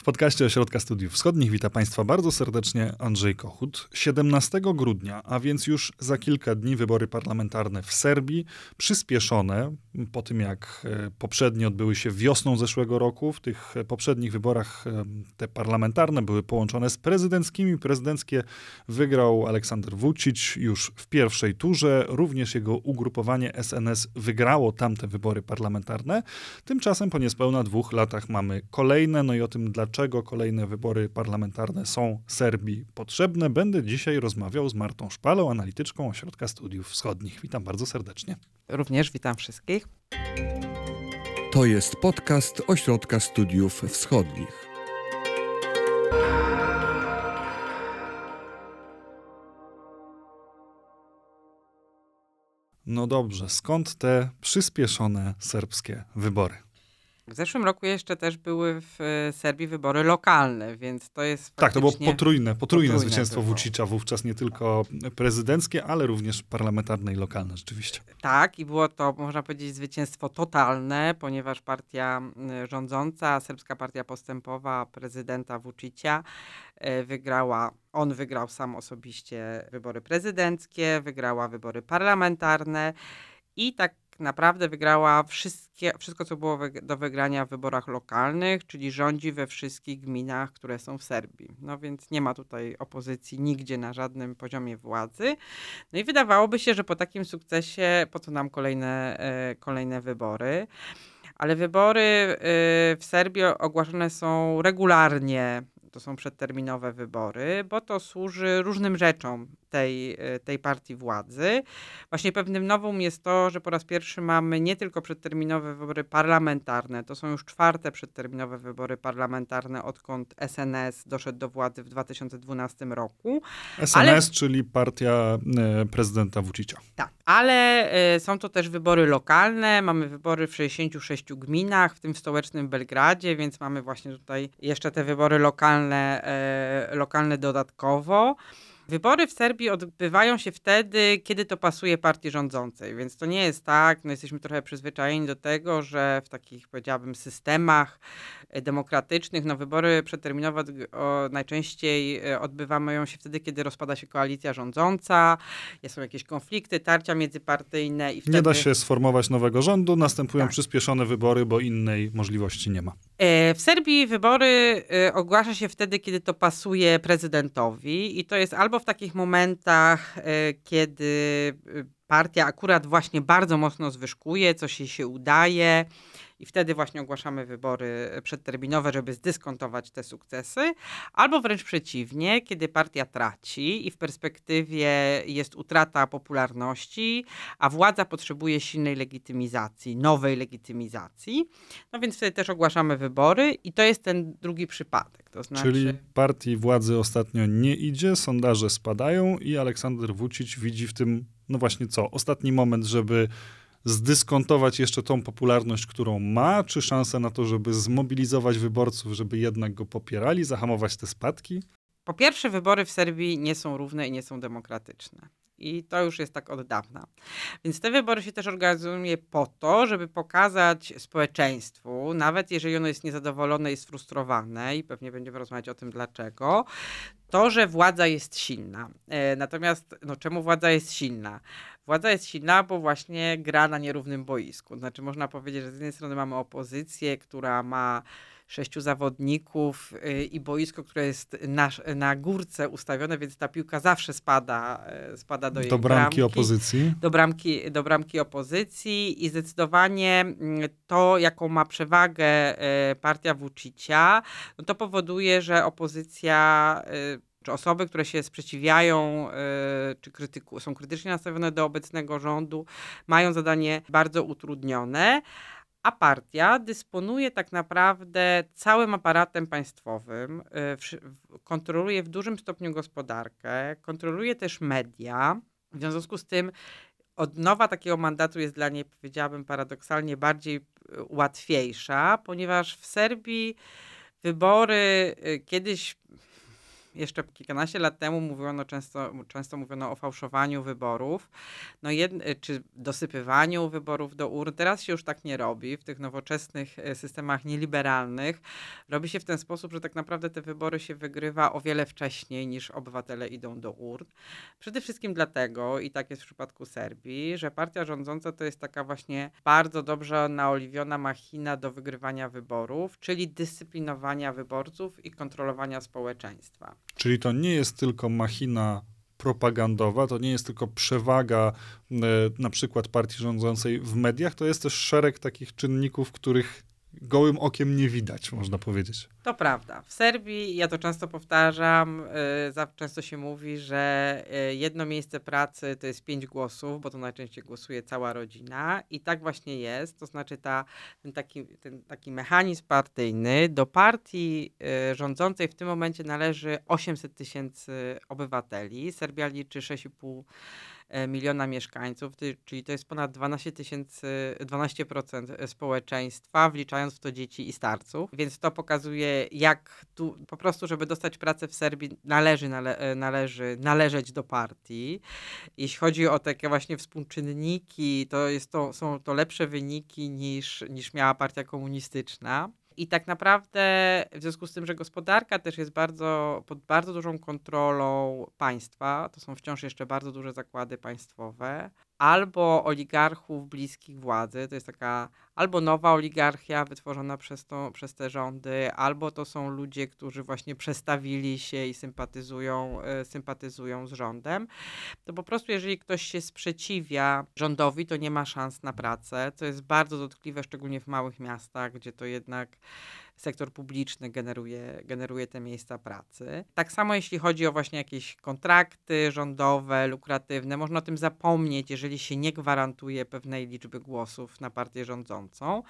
W podcaście Ośrodka Studiów Wschodnich witam Państwa bardzo serdecznie Andrzej Kochut. 17 grudnia, a więc już za kilka dni wybory parlamentarne w Serbii, przyspieszone po tym jak e, poprzednie odbyły się wiosną zeszłego roku. W tych poprzednich wyborach e, te parlamentarne były połączone z prezydenckimi. Prezydenckie wygrał Aleksander Vucic już w pierwszej turze. Również jego ugrupowanie SNS wygrało tamte wybory parlamentarne. Tymczasem po niespełna dwóch latach mamy kolejne, no i o tym dlaczego dlaczego kolejne wybory parlamentarne są Serbii potrzebne, będę dzisiaj rozmawiał z Martą Szpalą, analityczką Ośrodka Studiów Wschodnich. Witam bardzo serdecznie. Również witam wszystkich. To jest podcast Ośrodka Studiów Wschodnich. No dobrze, skąd te przyspieszone serbskie wybory? W zeszłym roku jeszcze też były w e, Serbii wybory lokalne, więc to jest Tak, to było potrójne, potrójne, potrójne zwycięstwo Vucicza wówczas nie tylko prezydenckie, ale również parlamentarne i lokalne rzeczywiście. Tak, i było to, można powiedzieć, zwycięstwo totalne, ponieważ partia rządząca, Serbska Partia Postępowa prezydenta Vucicia e, wygrała, on wygrał sam osobiście wybory prezydenckie, wygrała wybory parlamentarne i tak naprawdę wygrała wszystko, co było do wygrania w wyborach lokalnych, czyli rządzi we wszystkich gminach, które są w Serbii. No więc nie ma tutaj opozycji nigdzie na żadnym poziomie władzy. No i wydawałoby się, że po takim sukcesie, po co nam kolejne, e, kolejne wybory? Ale wybory e, w Serbii ogłaszane są regularnie to są przedterminowe wybory, bo to służy różnym rzeczom tej, e, tej partii władzy. Właśnie pewnym nowum jest to, że po raz pierwszy mamy nie tylko przedterminowe wybory parlamentarne, to są już czwarte przedterminowe wybory parlamentarne, odkąd SNS doszedł do władzy w 2012 roku. SNS, ale, czyli partia e, prezydenta Vucicia. Tak, ale y, są to też wybory lokalne. Mamy wybory w 66 gminach, w tym w stołecznym Belgradzie, więc mamy właśnie tutaj jeszcze te wybory lokalne, y, lokalne dodatkowo. Wybory w Serbii odbywają się wtedy, kiedy to pasuje partii rządzącej, więc to nie jest tak, no jesteśmy trochę przyzwyczajeni do tego, że w takich, powiedziałabym, systemach e, demokratycznych, no wybory przeterminowe najczęściej e, odbywają się wtedy, kiedy rozpada się koalicja rządząca, są jakieś konflikty, tarcia międzypartyjne i wtedy... Nie da się sformować nowego rządu, następują tak. przyspieszone wybory, bo innej możliwości nie ma. E, w Serbii wybory ogłasza się wtedy, kiedy to pasuje prezydentowi i to jest albo w takich momentach, e, kiedy e, partia akurat właśnie bardzo mocno zwyżkuje, coś jej się udaje i wtedy właśnie ogłaszamy wybory przedterminowe, żeby zdyskontować te sukcesy, albo wręcz przeciwnie, kiedy partia traci i w perspektywie jest utrata popularności, a władza potrzebuje silnej legitymizacji, nowej legitymizacji. No więc wtedy też ogłaszamy wybory i to jest ten drugi przypadek. To znaczy... Czyli partii władzy ostatnio nie idzie, sondaże spadają i Aleksander Vucic widzi w tym, no właśnie co, ostatni moment, żeby zdyskontować jeszcze tą popularność, którą ma, czy szansę na to, żeby zmobilizować wyborców, żeby jednak go popierali, zahamować te spadki? Po pierwsze, wybory w Serbii nie są równe i nie są demokratyczne. I to już jest tak od dawna. Więc te wybory się też organizuje po to, żeby pokazać społeczeństwu, nawet jeżeli ono jest niezadowolone i sfrustrowane, i pewnie będziemy rozmawiać o tym dlaczego, to, że władza jest silna. E, natomiast no, czemu władza jest silna? Władza jest silna, bo właśnie gra na nierównym boisku. Znaczy można powiedzieć, że z jednej strony mamy opozycję, która ma sześciu zawodników y, i boisko, które jest na, na górce ustawione, więc ta piłka zawsze spada, y, spada do do bramki, bramki opozycji. Do bramki, do bramki opozycji i zdecydowanie mm, to, jaką ma przewagę y, partia Vucicia, no to powoduje, że opozycja czy osoby, które się sprzeciwiają, czy krytyku, są krytycznie nastawione do obecnego rządu, mają zadanie bardzo utrudnione a partia dysponuje tak naprawdę całym aparatem państwowym, y, kontroluje w dużym stopniu gospodarkę, kontroluje też media. W związku z tym odnowa takiego mandatu jest dla niej, powiedziałabym paradoksalnie, bardziej y, łatwiejsza, ponieważ w Serbii wybory y, kiedyś jeszcze kilkanaście lat temu mówiono często, często mówiono o fałszowaniu wyborów, no jed, czy dosypywaniu wyborów do urn. Teraz się już tak nie robi. W tych nowoczesnych e, systemach nieliberalnych robi się w ten sposób, że tak naprawdę te wybory się wygrywa o wiele wcześniej niż obywatele idą do urn. Przede wszystkim dlatego, i tak jest w przypadku Serbii, że partia rządząca to jest taka właśnie bardzo dobrze naoliwiona machina do wygrywania wyborów, czyli dyscyplinowania wyborców i kontrolowania społeczeństwa. Czyli to nie jest tylko machina propagandowa, to nie jest tylko przewaga e, na przykład partii rządzącej w mediach, to jest też szereg takich czynników, których gołym okiem nie widać, można powiedzieć. To prawda. W Serbii, ja to często powtarzam, yy, często się mówi, że yy, jedno miejsce pracy to jest pięć głosów, bo to najczęściej głosuje cała rodzina i tak właśnie jest. To znaczy ta, ten, taki, ten taki mechanizm partyjny do partii yy, rządzącej w tym momencie należy 800 tysięcy obywateli. Serbia liczy 6,5 E, miliona mieszkańców, czyli to jest ponad 12 tysięcy, 12% społeczeństwa, wliczając w to dzieci i starców. Więc to pokazuje, jak tu po prostu, żeby dostać pracę w Serbii, należy, nale, e, należy należeć do partii. Jeśli chodzi o takie właśnie współczynniki, to, jest to są to lepsze wyniki niż, niż miała partia komunistyczna. I tak naprawdę w związku z tym, że gospodarka też jest bardzo, pod bardzo dużą kontrolą państwa, to są wciąż jeszcze bardzo duże zakłady państwowe, albo oligarchów bliskich władzy, to jest taka albo nowa oligarchia wytworzona przez, to, przez te rządy, albo to są ludzie, którzy właśnie przestawili się i sympatyzują, e, sympatyzują z rządem, to po prostu jeżeli ktoś się sprzeciwia rządowi, to nie ma szans na pracę, co jest bardzo dotkliwe, szczególnie w małych miastach, gdzie to jednak sektor publiczny generuje, generuje te miejsca pracy. Tak samo jeśli chodzi o właśnie jakieś kontrakty rządowe, lukratywne, można o tym zapomnieć, jeżeli się nie gwarantuje pewnej liczby głosów na partię rządzącą.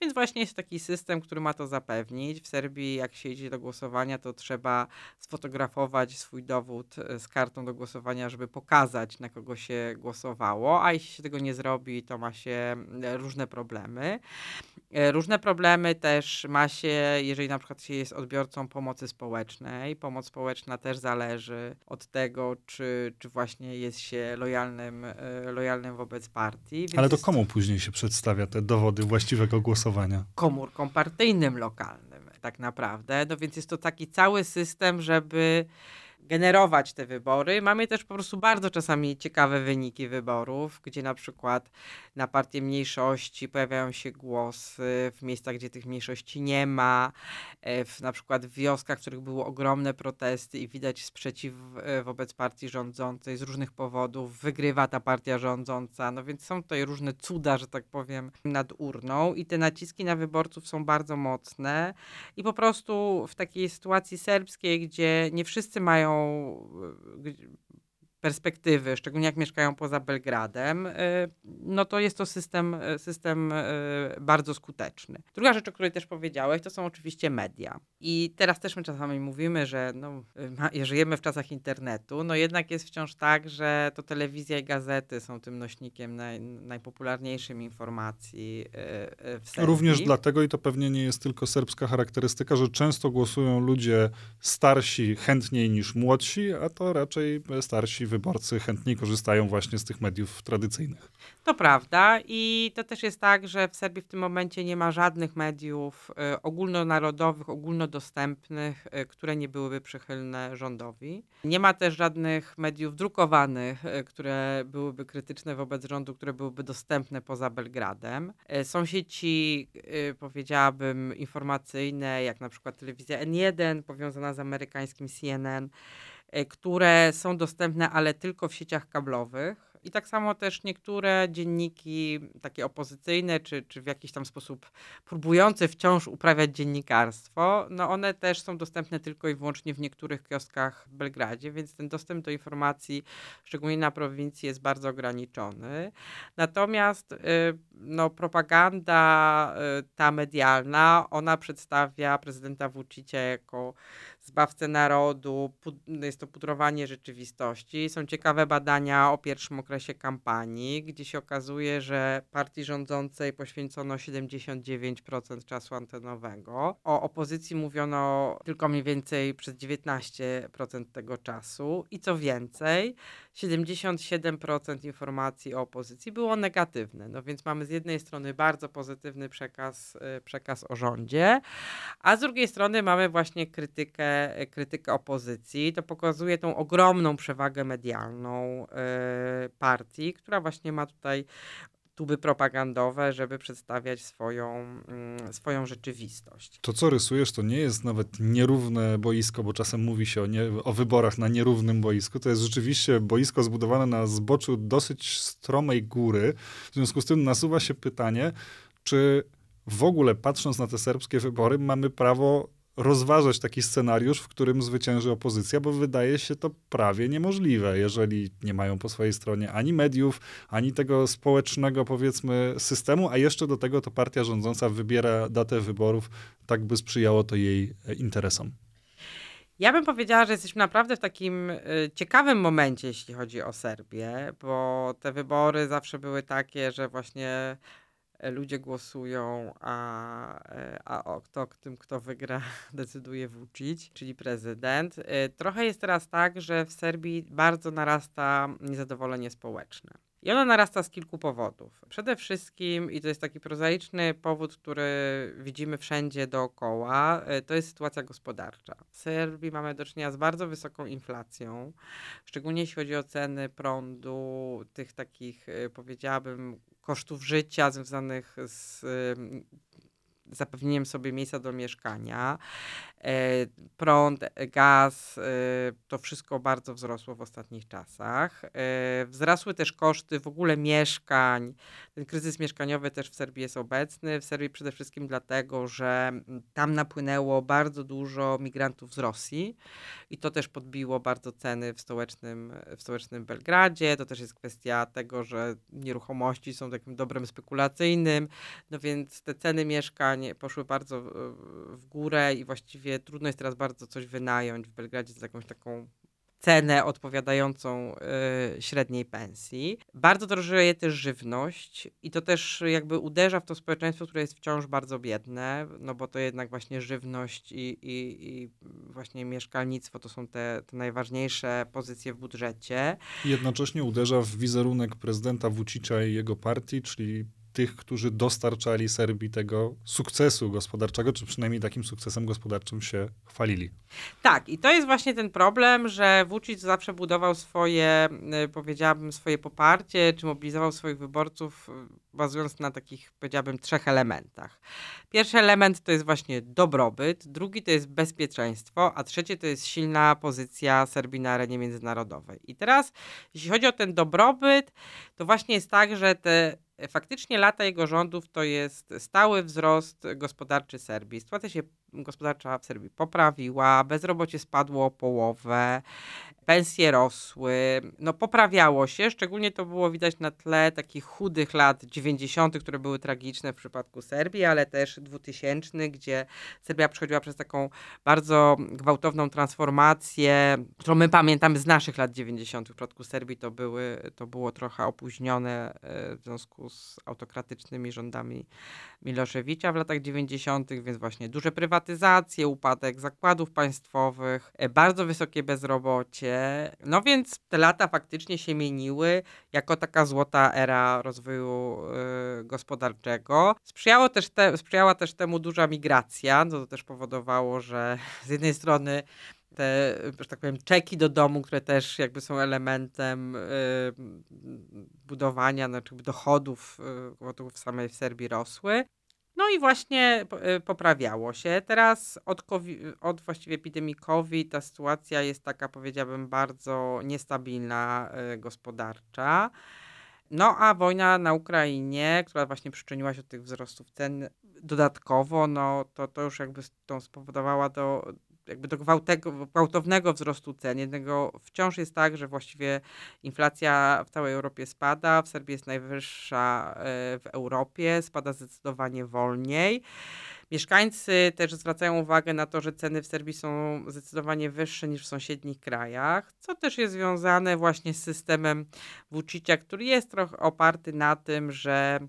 Więc właśnie jest taki system, który ma to zapewnić. W Serbii, jak się idzie do głosowania, to trzeba sfotografować swój dowód e, z kartą do głosowania, żeby pokazać, na kogo się głosowało, a jeśli się tego nie zrobi, to ma się różne problemy. E, różne problemy też ma się, jeżeli na przykład się jest odbiorcą pomocy społecznej. Pomoc społeczna też zależy od tego, czy, czy właśnie jest się lojalnym, e, lojalnym wobec partii. Więc Ale to komu później się przedstawia te dowody właściwego głosowania? Komórkom partyjnym lokalnym tak naprawdę. No więc jest to taki cały system, żeby generować te wybory. Mamy też po prostu bardzo czasami ciekawe wyniki wyborów, gdzie na przykład na partie mniejszości pojawiają się głosy w miejscach, gdzie tych mniejszości nie ma, e, w, na przykład w wioskach, w których były ogromne protesty i widać sprzeciw e, wobec partii rządzącej z różnych powodów, wygrywa ta partia rządząca, no więc są tutaj różne cuda, że tak powiem, nad urną i te naciski na wyborców są bardzo mocne. I po prostu w takiej sytuacji serbskiej, gdzie nie wszyscy mają Oh. Perspektywy, szczególnie jak mieszkają poza Belgradem, y, no to jest to system, y, system y, bardzo skuteczny. Druga rzecz, o której też powiedziałeś, to są oczywiście media. I teraz też my czasami mówimy, że no, żyjemy w czasach internetu, no jednak jest wciąż tak, że to telewizja i gazety są tym nośnikiem naj, najpopularniejszym informacji w Serbii. Również dlatego, i to pewnie nie jest tylko serbska charakterystyka, że często głosują ludzie starsi chętniej niż młodsi, a to raczej starsi wyborcy chętniej korzystają właśnie z tych mediów tradycyjnych. To prawda i to też jest tak, że w Serbii w tym momencie nie ma żadnych mediów y, ogólnonarodowych, ogólnodostępnych, y, które nie byłyby przychylne rządowi. Nie ma też żadnych mediów drukowanych, y, które byłyby krytyczne wobec rządu, które byłyby dostępne poza Belgradem. Są sieci, powiedziałabym, informacyjne, jak na przykład telewizja N1 powiązana z amerykańskim CNN, które są dostępne, ale tylko w sieciach kablowych i tak samo też niektóre dzienniki takie opozycyjne, czy, czy w jakiś tam sposób próbujące wciąż uprawiać dziennikarstwo, no one też są dostępne tylko i wyłącznie w niektórych kioskach w Belgradzie, więc ten dostęp do informacji, szczególnie na prowincji, jest bardzo ograniczony. Natomiast y, no, propaganda y, ta medialna, ona przedstawia prezydenta Vucicia jako zbawcę narodu, jest to pudrowanie rzeczywistości. Są ciekawe badania o pierwszym okresie kampanii, gdzie się okazuje, że partii rządzącej poświęcono 79% czasu antenowego. O opozycji mówiono tylko mniej więcej przez 19% tego czasu i co więcej, 77% informacji o opozycji było negatywne. No więc mamy z jednej strony bardzo pozytywny przekaz, y, przekaz o rządzie, a z drugiej strony mamy właśnie krytykę, krytykę opozycji. To pokazuje tą ogromną przewagę medialną y, partii, która właśnie ma tutaj tuby propagandowe, żeby przedstawiać swoją, mm, swoją rzeczywistość. To, co rysujesz, to nie jest nawet nierówne boisko, bo czasem mówi się o, nie, o wyborach na nierównym boisku. To jest rzeczywiście boisko zbudowane na zboczu dosyć stromej góry. W związku z tym nasuwa się pytanie, czy w ogóle patrząc na te serbskie wybory, mamy prawo rozważać taki scenariusz, w którym zwycięży opozycja, bo wydaje się to prawie niemożliwe, jeżeli nie mają po swojej stronie ani mediów, ani tego społecznego, powiedzmy, systemu, a jeszcze do tego to partia rządząca wybiera datę wyborów, tak by sprzyjało to jej interesom. Ja bym powiedziała, że jesteśmy naprawdę w takim y, ciekawym momencie, jeśli chodzi o Serbię, bo te wybory zawsze były takie, że właśnie ludzie głosują, a, e, a o kto, tym, kto wygra, decyduje Vucic, czyli prezydent. E, trochę jest teraz tak, że w Serbii bardzo narasta niezadowolenie społeczne. I ono narasta z kilku powodów. Przede wszystkim, i to jest taki prozaiczny powód, który widzimy wszędzie dookoła, to jest sytuacja gospodarcza. W Serbii mamy do czynienia z bardzo wysoką inflacją, szczególnie jeśli chodzi o ceny prądu, tych takich, powiedziałabym, kosztów życia związanych z zapewnieniem sobie miejsca do mieszkania. E, prąd, gaz, e, to wszystko bardzo wzrosło w ostatnich czasach. E, wzrosły też koszty w ogóle mieszkań. Ten kryzys mieszkaniowy też w Serbii jest obecny. W Serbii przede wszystkim dlatego, że tam napłynęło bardzo dużo migrantów z Rosji i to też podbiło bardzo ceny w stołecznym, w stołecznym Belgradzie. To też jest kwestia tego, że nieruchomości są takim dobrem spekulacyjnym, no więc te ceny mieszkań poszły bardzo w górę i właściwie trudno jest teraz bardzo coś wynająć w Belgradzie za jakąś taką cenę odpowiadającą y, średniej pensji. Bardzo drożeje też żywność i to też jakby uderza w to społeczeństwo, które jest wciąż bardzo biedne, no bo to jednak właśnie żywność i, i, i właśnie mieszkalnictwo to są te, te najważniejsze pozycje w budżecie. Jednocześnie uderza w wizerunek prezydenta Vucicia i jego partii, czyli tych, którzy dostarczali Serbii tego sukcesu gospodarczego, czy przynajmniej takim sukcesem gospodarczym się chwalili. Tak, i to jest właśnie ten problem, że Vucic zawsze budował swoje, y, powiedziałabym, swoje poparcie, czy mobilizował swoich wyborców y, bazując na takich, powiedziałabym, trzech elementach. Pierwszy element to jest właśnie dobrobyt, drugi to jest bezpieczeństwo, a trzeci to jest silna pozycja Serbii na arenie międzynarodowej. I teraz, jeśli chodzi o ten dobrobyt, to właśnie jest tak, że te faktycznie lata jego rządów to jest stały wzrost gospodarczy Serbii. Sytuacja się gospodarcza w Serbii poprawiła, bezrobocie spadło o połowę, pensje rosły, no poprawiało się, szczególnie to było widać na tle takich chudych lat 90., które były tragiczne w przypadku Serbii, ale też 2000, gdzie Serbia przechodziła przez taką bardzo gwałtowną transformację, którą my pamiętamy z naszych lat 90. W przypadku Serbii to, były, to było trochę opóźnione e, w związku z autokratycznymi rządami Miloszewicza w latach 90., więc właśnie duże prywatyzacje, upadek zakładów państwowych, e, bardzo wysokie bezrobocie, no więc te lata faktycznie się mieniły jako taka złota era rozwoju y, gospodarczego. Sprzyjało też te, sprzyjała też temu duża migracja, no to też powodowało, że z jednej strony te, że tak powiem, czeki do domu, które też jakby są elementem y, budowania znaczy dochodów, y, w samej Serbii rosły. No i właśnie y, poprawiało się. Teraz od, COVID, od właściwie epidemii COVID ta sytuacja jest taka, powiedziałabym, bardzo niestabilna y, gospodarcza. No a wojna na Ukrainie, która właśnie przyczyniła się do tych wzrostów cen dodatkowo, no to, to już jakby to spowodowała do, jakby do gwałtownego wzrostu cen. Jednego wciąż jest tak, że właściwie inflacja w całej Europie spada, w Serbii jest najwyższa e, w Europie, spada zdecydowanie wolniej. Mieszkańcy też zwracają uwagę na to, że ceny w Serbii są zdecydowanie wyższe niż w sąsiednich krajach, co też jest związane właśnie z systemem Vučića, który jest trochę oparty na tym, że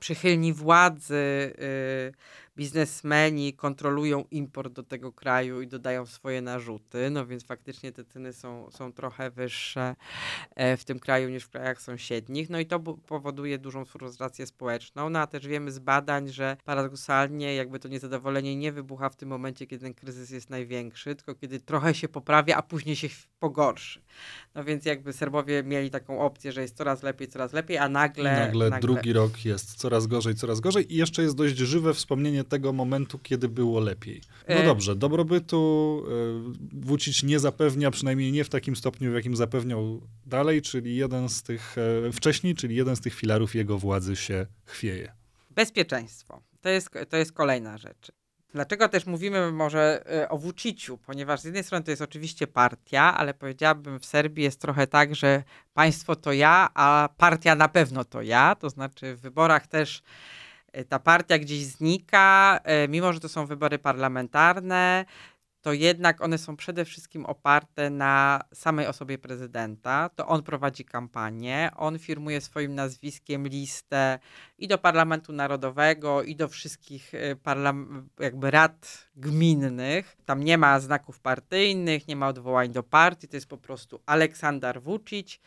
przychylni władzy y, biznesmeni kontrolują import do tego kraju i dodają swoje narzuty, no więc faktycznie te ceny są, są trochę wyższe e, w tym kraju niż w krajach sąsiednich, no i to powoduje dużą frustrację społeczną, no a też wiemy z badań, że paradoksalnie jakby to niezadowolenie nie wybucha w tym momencie, kiedy ten kryzys jest największy, tylko kiedy trochę się poprawia, a później się pogorszy. No więc jakby Serbowie mieli taką opcję, że jest coraz lepiej, coraz lepiej, a nagle... Nagle, nagle drugi rok jest coraz gorzej, coraz gorzej. I jeszcze jest dość żywe wspomnienie tego momentu, kiedy było lepiej. No e... dobrze, dobrobytu y, Vucic nie zapewnia, przynajmniej nie w takim stopniu, w jakim zapewniał dalej, czyli jeden z tych, y, wcześniej, czyli jeden z tych filarów jego władzy się chwieje. Bezpieczeństwo. To jest, to jest kolejna rzecz. Dlaczego też mówimy może o Vuciciu? Ponieważ z jednej strony to jest oczywiście partia, ale powiedziałabym w Serbii jest trochę tak, że państwo to ja, a partia na pewno to ja. To znaczy w wyborach też ta partia gdzieś znika, y, mimo że to są wybory parlamentarne, to jednak one są przede wszystkim oparte na samej osobie prezydenta. To on prowadzi kampanię, on firmuje swoim nazwiskiem listę i do Parlamentu Narodowego, i do wszystkich y, jakby rad gminnych. Tam nie ma znaków partyjnych, nie ma odwołań do partii, to jest po prostu Aleksandar Vucic.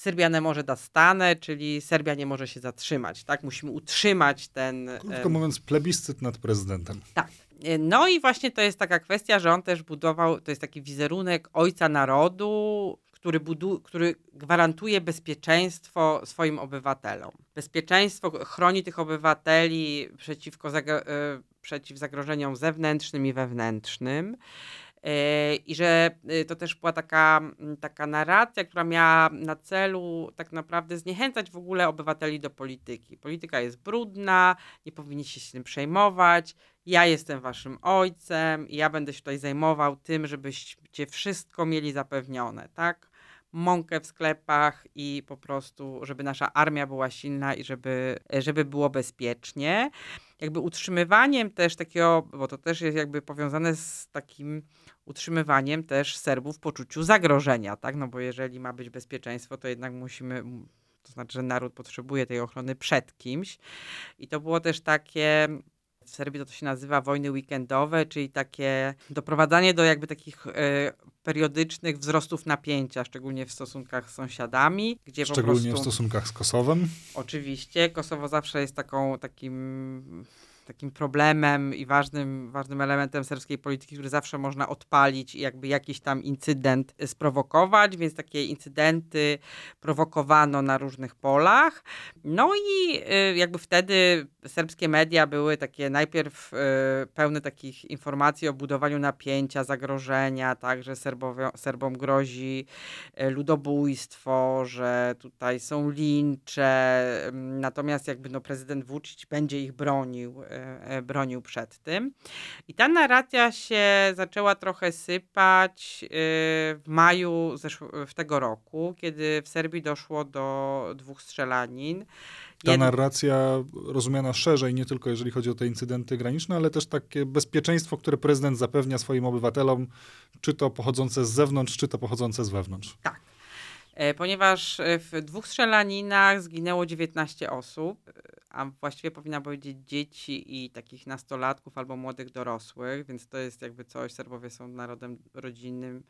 Serbia nie może da stanę, czyli Serbia nie może się zatrzymać, tak? Musimy utrzymać ten... Krótko mówiąc, plebiscyt nad prezydentem. Tak. E, no i właśnie to jest taka kwestia, że on też budował, to jest taki wizerunek ojca narodu, który, budu, który gwarantuje bezpieczeństwo swoim obywatelom. Bezpieczeństwo chroni tych obywateli przeciwko, e, przeciw zagrożeniom zewnętrznym i wewnętrznym. E, I że to też była taka, taka narracja, która miała na celu tak naprawdę zniechęcać w ogóle obywateli do polityki. Polityka jest brudna, nie powinniście się tym przejmować, ja jestem waszym ojcem i ja będę się tutaj zajmował tym, żebyście wszystko mieli zapewnione, tak? Mąkę w sklepach i po prostu, żeby nasza armia była silna i żeby, żeby było bezpiecznie. Jakby utrzymywaniem też takiego, bo to też jest jakby powiązane z takim utrzymywaniem też Serbów w poczuciu zagrożenia, tak? No bo jeżeli ma być bezpieczeństwo, to jednak musimy, to znaczy, że naród potrzebuje tej ochrony przed kimś. I to było też takie w Serbii to, to się nazywa wojny weekendowe, czyli takie doprowadzanie do jakby takich e, periodycznych wzrostów napięcia, szczególnie w stosunkach z sąsiadami. Gdzie szczególnie prostu, w stosunkach z Kosowem. Oczywiście. Kosowo zawsze jest taką, takim takim problemem i ważnym, ważnym elementem serbskiej polityki, który zawsze można odpalić i jakby jakiś tam incydent sprowokować, więc takie incydenty prowokowano na różnych polach. No i y, jakby wtedy serbskie media były takie najpierw y, pełne takich informacji o budowaniu napięcia, zagrożenia, tak, że Serbom grozi y, ludobójstwo, że tutaj są lincze, natomiast jakby no prezydent Vucic będzie ich bronił bronił przed tym. I ta narracja się zaczęła trochę sypać e, w maju w tego roku, kiedy w Serbii doszło do dwóch strzelanin. Ta Jed... narracja rozumiana szerzej, nie tylko jeżeli chodzi o te incydenty graniczne, ale też takie bezpieczeństwo, które prezydent zapewnia swoim obywatelom, czy to pochodzące z zewnątrz, czy to pochodzące z wewnątrz. Tak. E, ponieważ w dwóch strzelaninach zginęło 19 osób a właściwie powinna powiedzieć dzieci i takich nastolatków albo młodych dorosłych, więc to jest jakby coś. Serbowie są narodem rodzinnym,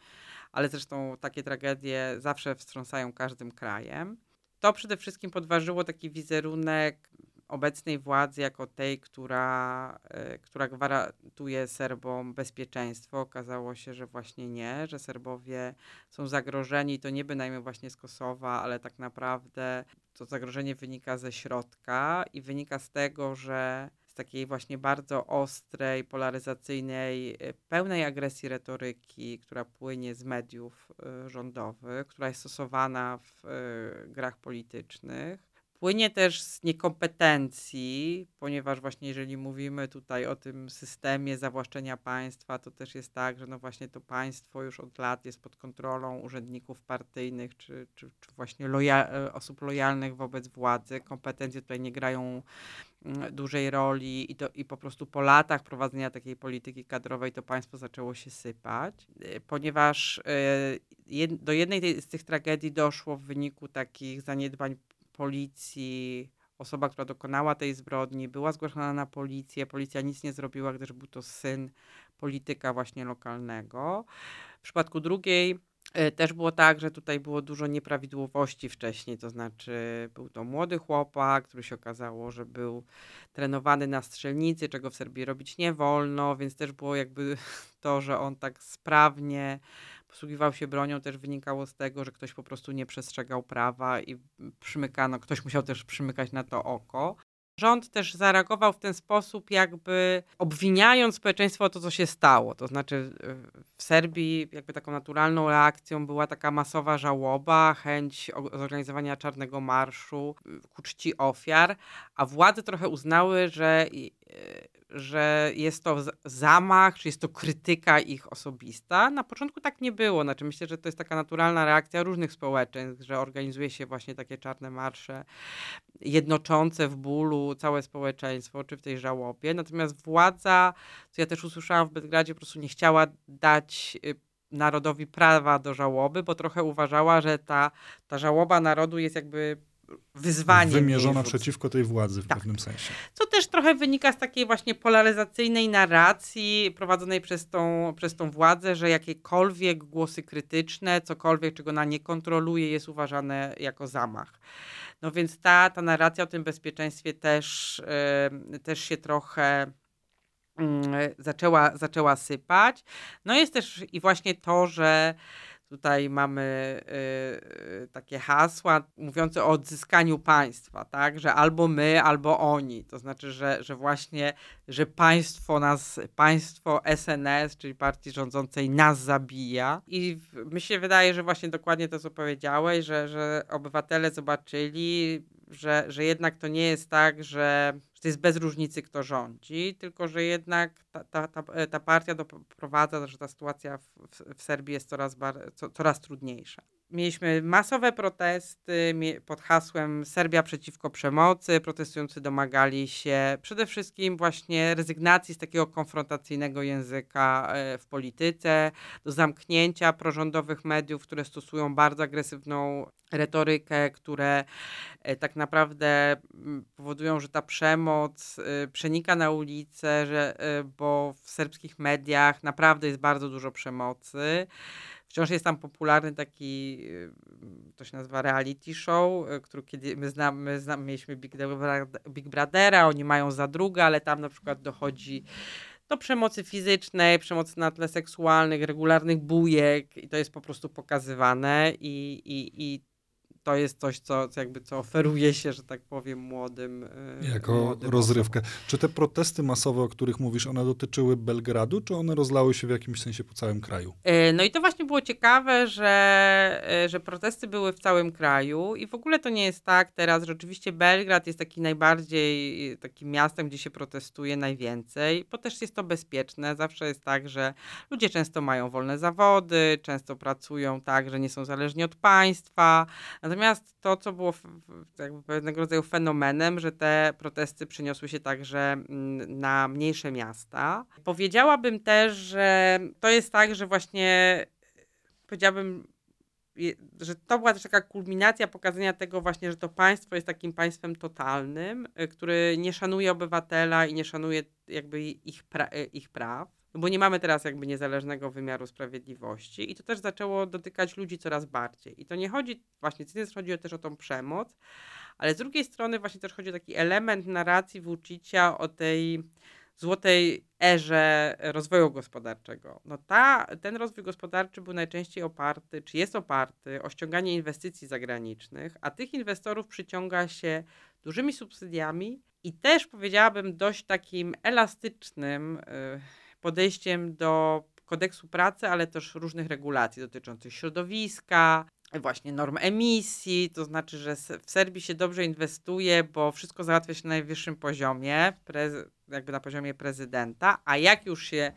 ale zresztą takie tragedie zawsze wstrząsają każdym krajem. To przede wszystkim podważyło taki wizerunek obecnej władzy jako tej, która, e, która gwarantuje Serbom bezpieczeństwo. Okazało się, że właśnie nie, że Serbowie są zagrożeni, to nie bynajmniej właśnie z Kosowa, ale tak naprawdę to zagrożenie wynika ze środka i wynika z tego, że z takiej właśnie bardzo ostrej, polaryzacyjnej, e, pełnej agresji retoryki, która płynie z mediów e, rządowych, która jest stosowana w grach politycznych Płynie też z niekompetencji, ponieważ właśnie jeżeli mówimy tutaj o tym systemie zawłaszczenia państwa, to też jest tak, że no właśnie to państwo już od lat jest pod kontrolą urzędników partyjnych, czy, czy, czy właśnie loja e, osób lojalnych wobec władzy. Kompetencje tutaj nie grają mm, dużej roli i, to, i po prostu po latach prowadzenia takiej polityki kadrowej to państwo zaczęło się sypać, e, ponieważ e, jed, do jednej z tych tragedii doszło w wyniku takich zaniedbań policji, osoba, która dokonała tej zbrodni, była zgłoszona na policję. Policja nic nie zrobiła, gdyż był to syn polityka właśnie lokalnego. W przypadku drugiej e, też było tak, że tutaj było dużo nieprawidłowości wcześniej, to znaczy był to młody chłopak, który się okazało, że był trenowany na strzelnicy, czego w Serbii robić nie wolno, więc też było jakby to, że on tak sprawnie posługiwał się bronią, też wynikało z tego, że ktoś po prostu nie przestrzegał prawa i przymykano, ktoś musiał też przymykać na to oko. Rząd też zareagował w ten sposób, jakby obwiniając społeczeństwo o to, co się stało. To znaczy, w Serbii, jakby taką naturalną reakcją była taka masowa żałoba, chęć zorganizowania czarnego marszu ku czci ofiar, a władze trochę uznały, że że jest to zamach, czy jest to krytyka ich osobista. Na początku tak nie było. Znaczy myślę, że to jest taka naturalna reakcja różnych społeczeństw, że organizuje się właśnie takie czarne marsze jednoczące w bólu całe społeczeństwo, czy w tej żałobie. Natomiast władza, co ja też usłyszałam w Belgradzie, po prostu nie chciała dać y, narodowi prawa do żałoby, bo trochę uważała, że ta, ta żałoba narodu jest jakby wyzwanie. Wymierzona przeciwko tej władzy w tak. pewnym sensie. Co też trochę wynika z takiej właśnie polaryzacyjnej narracji prowadzonej przez tą, przez tą władzę, że jakiekolwiek głosy krytyczne, cokolwiek, czego ona nie kontroluje, jest uważane jako zamach. No więc ta, ta narracja o tym bezpieczeństwie też, yy, też się trochę yy, zaczęła, zaczęła sypać. No jest też i właśnie to, że Tutaj mamy y, y, takie hasła mówiące o odzyskaniu państwa, tak, że albo my, albo oni. To znaczy, że, że właśnie, że państwo nas, państwo SNS, czyli partii rządzącej nas zabija. I mi się wydaje, że właśnie dokładnie to, co powiedziałeś, że, że obywatele zobaczyli, że, że jednak to nie jest tak, że to jest bez różnicy, kto rządzi, tylko że jednak ta, ta, ta, ta partia doprowadza, że ta sytuacja w, w, w Serbii jest coraz, bar, co, coraz trudniejsza. Mieliśmy masowe protesty pod hasłem Serbia przeciwko przemocy. Protestujący domagali się przede wszystkim właśnie rezygnacji z takiego konfrontacyjnego języka e, w polityce, do zamknięcia prorządowych mediów, które stosują bardzo agresywną retorykę, które e, tak naprawdę powodują, że ta przemoc e, przenika na ulicę, że, bo w serbskich mediach naprawdę jest bardzo dużo przemocy. Wciąż jest tam popularny taki, y, to się nazywa reality show, y, który kiedy my znamy, znamy mieliśmy Big, Big Brothera, oni mają za druga, ale tam na przykład dochodzi do przemocy fizycznej, przemocy na tle seksualnych, regularnych bujek i to jest po prostu pokazywane i, i, i to jest coś, co, co jakby co oferuje się, że tak powiem, młodym. E, jako młodym rozrywkę. Osobom. Czy te protesty masowe, o których mówisz, one dotyczyły Belgradu, czy one rozlały się w jakimś sensie po całym kraju? E, no i to właśnie było ciekawe, że, e, że protesty były w całym kraju i w ogóle to nie jest tak teraz, że oczywiście Belgrad jest taki najbardziej takim miastem, gdzie się protestuje najwięcej, bo też jest to bezpieczne. Zawsze jest tak, że ludzie często mają wolne zawody, często pracują tak, że nie są zależni od państwa. Natomiast to, co było pewnego rodzaju fenomenem, że te protesty przeniosły się także mm, na mniejsze miasta. Powiedziałabym też, że to jest tak, że właśnie powiedziałabym, że to była też taka kulminacja pokazania tego właśnie, że to państwo jest takim państwem totalnym, y, który nie szanuje obywatela i nie szanuje jakby ich, pra y, ich praw. Bo nie mamy teraz jakby niezależnego wymiaru sprawiedliwości i to też zaczęło dotykać ludzi coraz bardziej. I to nie chodzi właśnie, z jednej strony chodzi też o tą przemoc, ale z drugiej strony właśnie też chodzi o taki element narracji Vucicia o tej złotej erze rozwoju gospodarczego. No ta, ten rozwój gospodarczy był najczęściej oparty, czy jest oparty o ściąganie inwestycji zagranicznych, a tych inwestorów przyciąga się dużymi subsydiami i też powiedziałabym dość takim elastycznym yy, podejściem do kodeksu pracy, ale też różnych regulacji dotyczących środowiska, właśnie norm emisji, to znaczy, że w Serbii się dobrze inwestuje, bo wszystko załatwia się na najwyższym poziomie, jakby na poziomie prezydenta, a jak już się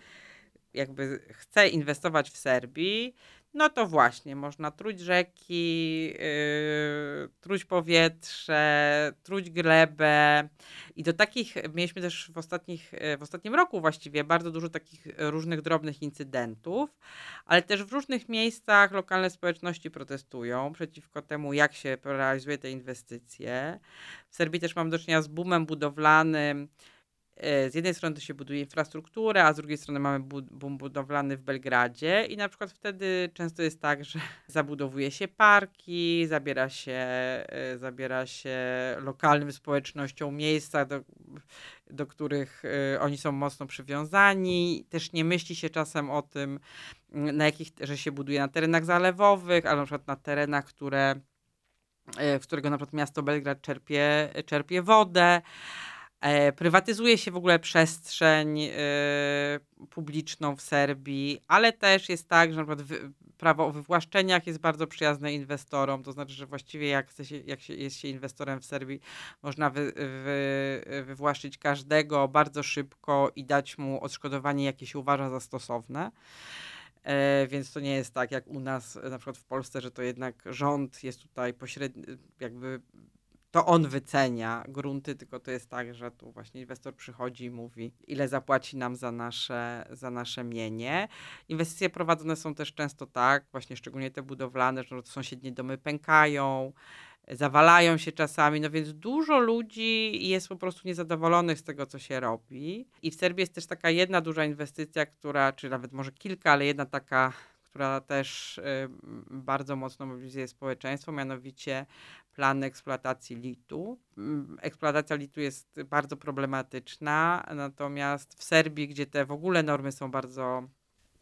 jakby chce inwestować w Serbii, no to właśnie można truć rzeki, yy, truć powietrze, truć glebę. I do takich mieliśmy też w, ostatnich, yy, w ostatnim roku właściwie bardzo dużo takich różnych drobnych incydentów, ale też w różnych miejscach lokalne społeczności protestują przeciwko temu, jak się realizuje te inwestycje. W Serbii też mam do czynienia z boomem budowlanym. E, Z jednej strony to się buduje infrastrukturę, a z drugiej strony mamy boom budowlany w Belgradzie i na przykład wtedy często jest tak, że zabudowuje się parki, zabiera się, e, zabiera się lokalnym społecznościom miejsca, do, do których e, oni są mocno przywiązani. Też nie myśli się czasem o tym, m, na jakich, że się buduje na terenach zalewowych, albo na przykład na terenach, które, w którego na przykład miasto Belgrad czerpie, czerpie wodę. E, Prywatyzuje się w ogóle przestrzeń e, publiczną w Serbii, ale też jest tak, że na przykład prawo o wywłaszczeniach jest bardzo przyjazne inwestorom, to znaczy, że właściwie jak, chce się, jak się, jest się inwestorem w Serbii, można wy, wy, wywłaszczyć każdego bardzo szybko i dać mu odszkodowanie, jakie się uważa za stosowne. E, więc to nie jest tak jak u nas, na przykład w Polsce, że to jednak rząd jest tutaj pośredni, jakby to on wycenia grunty, tylko to jest tak, że tu właśnie inwestor przychodzi i mówi, ile zapłaci nam za nasze, za nasze mienie. Inwestycje prowadzone są też często tak, właśnie szczególnie te budowlane, że sąsiednie domy pękają, zawalają się czasami, no więc dużo ludzi jest po prostu niezadowolonych z tego, co się robi. I w Serbii jest też taka jedna duża inwestycja, która, czy nawet może kilka, ale jedna taka, która też y, bardzo mocno mobilizuje społeczeństwo, mianowicie plan eksploatacji litu. Mm, Eksploatacja litu jest bardzo problematyczna, natomiast w Serbii, gdzie te w ogóle normy są bardzo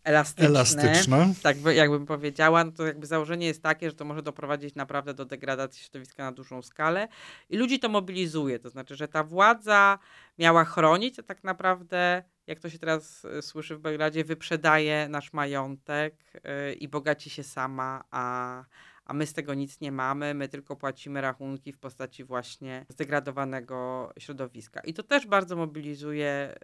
elastyczne, Elastyczne. tak by, jakbym powiedziała, no to jakby założenie jest takie, że to może doprowadzić naprawdę do degradacji środowiska na dużą skalę i ludzi to mobilizuje, to znaczy, że ta władza miała chronić, a tak naprawdę, jak to się teraz y, słyszy w Belgradzie, wyprzedaje nasz majątek y, i bogaci się sama, a, a my z tego nic nie mamy, my tylko płacimy rachunki w postaci właśnie zdegradowanego środowiska. I to też bardzo mobilizuje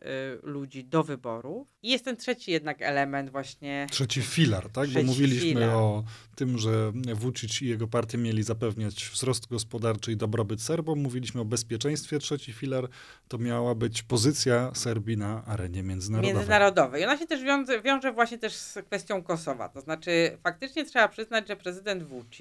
y, ludzi do wyborów. I jest ten trzeci jednak element właśnie Trzeci filar, tak? Trzeci Bo mówiliśmy filar. o tym, że Vucic i jego partia mieli zapewniać wzrost gospodarczy i dobrobyt Serbom. Mówiliśmy o bezpieczeństwie. Trzeci filar to miała być pozycja Serbii na arenie międzynarodowej. międzynarodowej. Ona się też wiąże, wiąże właśnie też z kwestią Kosowa. To znaczy faktycznie trzeba przyznać, że prezydent Vucic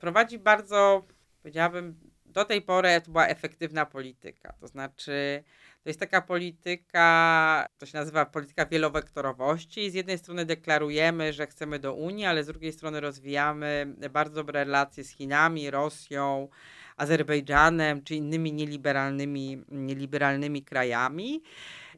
prowadzi bardzo, powiedziałabym, do tej pory to była efektywna polityka. To znaczy to jest taka polityka, to się nazywa polityka wielowektorowości. Z jednej strony deklarujemy, że chcemy do Unii, ale z drugiej strony rozwijamy bardzo dobre relacje z Chinami, Rosją, Azerbejdżanem czy innymi nieliberalnymi, nieliberalnymi krajami.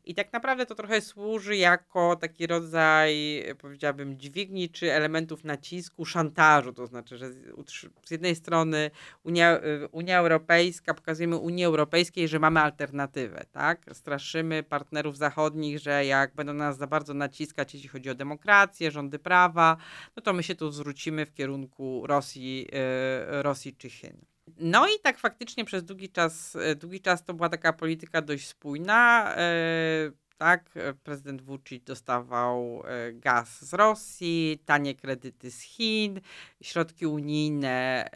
I tak naprawdę to trochę służy jako taki rodzaj, powiedziałabym, dźwigni czy elementów nacisku, szantażu. To znaczy, że z, jednej strony Unia, y, Unia Europejska, pokazujemy Unii Europejskiej, że mamy alternatywę, tak? Straszymy partnerów zachodnich, że jak będą nas za bardzo naciskać, jeśli chodzi o demokrację, rządy prawa, no to my się tu zwrócimy w kierunku Rosji, y, Rosji czy Chin. No i tak faktycznie przez długi czas, e, długi czas to była taka polityka dość spójna. e, Tak, e, prezydent Vucic dostawał gaz z Rosji, tanie kredyty z Chin, środki unijne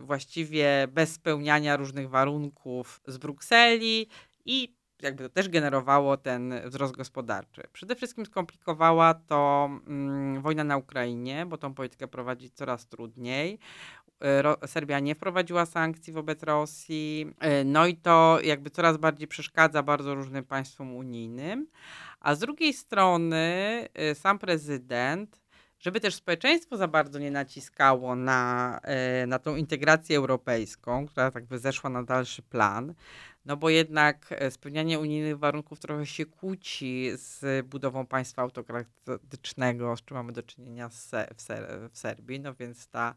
właściwie bez spełniania różnych warunków z Brukseli i jakby to też generowało ten wzrost gospodarczy. Przede wszystkim skomplikowała to mm, wojna na Ukrainie, bo tą politykę prowadzić coraz trudniej. E, Serbia nie wprowadziła sankcji wobec Rosji, e, no i to jakby coraz bardziej przeszkadza bardzo różnym państwom unijnym. A z drugiej strony e, sam prezydent, żeby też społeczeństwo za bardzo nie naciskało na, na tą integrację europejską, która tak by zeszła na dalszy plan, no bo jednak spełnianie unijnych warunków trochę się kłóci z budową państwa autokratycznego, z czym mamy do czynienia w, Ser- w Serbii, no więc ta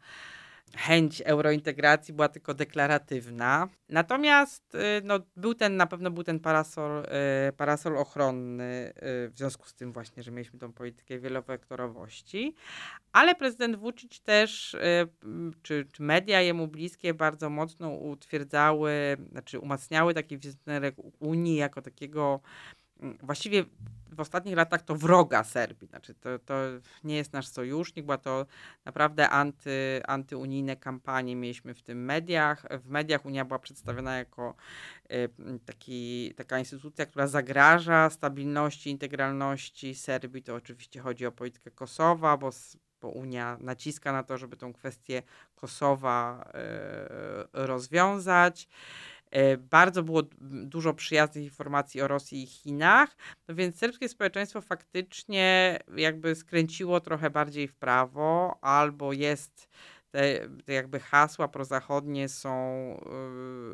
chęć eurointegracji była tylko deklaratywna. Natomiast y, no, był ten, na pewno był ten parasol, y, parasol ochronny y, w związku z tym właśnie, że mieliśmy tą politykę wielowektorowości, ale prezydent Vucic też, czy, czy media jemu bliskie bardzo mocno utwierdzały, znaczy umacniały taki wizerunek Unii jako takiego właściwie w ostatnich latach to wroga Serbii. Znaczy to, to nie jest nasz sojusznik, była to naprawdę anty, antyunijne kampanie mieliśmy w tym mediach. W mediach Unia była przedstawiona jako y, taki, taka instytucja, która zagraża stabilności, integralności Serbii. To oczywiście chodzi o politykę Kosowa, bo bo Unia naciska na to, żeby tą kwestię Kosowa y, rozwiązać. E, bardzo było dużo przyjaznych informacji o Rosji i Chinach, no więc serbskie społeczeństwo faktycznie jakby skręciło trochę bardziej w prawo, albo jest te, te, jakby hasła prozachodnie są,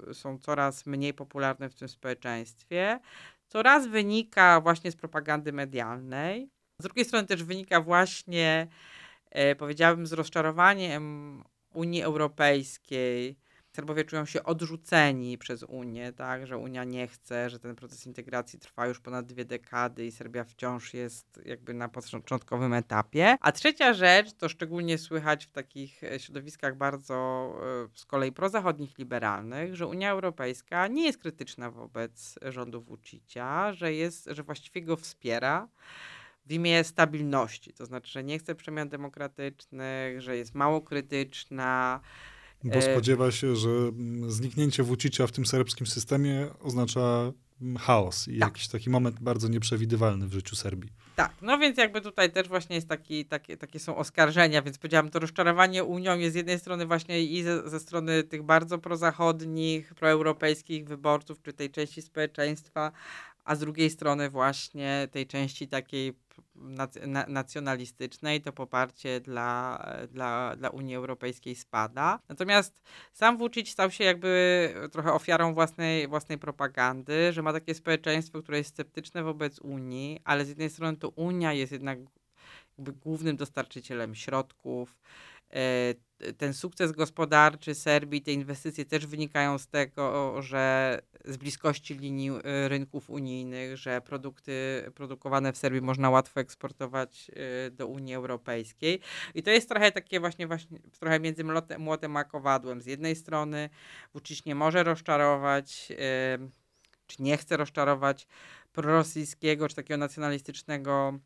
yy, są coraz mniej popularne w tym społeczeństwie, co raz wynika właśnie z propagandy medialnej, z drugiej strony też wynika właśnie, yy, powiedziałabym, z rozczarowaniem Unii Europejskiej, Serbowie czują się odrzuceni przez Unię, tak, że Unia nie chce, że ten proces integracji trwa już ponad dwie dekady i Serbia wciąż jest jakby na początkowym etapie. A trzecia rzecz, to szczególnie słychać w takich e, środowiskach bardzo e, z kolei prozachodnich, liberalnych, że Unia Europejska nie jest krytyczna wobec rządu Vucicia, że jest, że właściwie go wspiera w imię stabilności, to znaczy, że nie chce przemian demokratycznych, że jest mało krytyczna, bo e, spodziewa się, że mm, zniknięcie Vucicia w tym serbskim systemie oznacza mm, chaos i tak. jakiś taki moment bardzo nieprzewidywalny w życiu Serbii. Tak, no więc jakby tutaj też właśnie jest taki, takie, takie są oskarżenia, więc powiedziałam, to rozczarowanie Unią jest z jednej strony właśnie i ze, ze strony tych bardzo prozachodnich, proeuropejskich wyborców, czy tej części społeczeństwa, a z drugiej strony właśnie tej części takiej nacjonalistycznej, to poparcie dla, dla, dla Unii Europejskiej spada. Natomiast sam Vucic stał się jakby trochę ofiarą własnej, własnej propagandy, że ma takie społeczeństwo, które jest sceptyczne wobec Unii, ale z jednej strony to Unia jest jednak głównym dostarczycielem środków, E, ten sukces gospodarczy Serbii, te inwestycje też wynikają z tego, że z bliskości linii e, rynków unijnych, że produkty produkowane w Serbii można łatwo eksportować e, do Unii Europejskiej. I to jest trochę takie właśnie, właśnie trochę między młotem a kowadłem. Z jednej strony Vucic nie może rozczarować, czy nie chce rozczarować prorosyjskiego, czy takiego nacjonalistycznego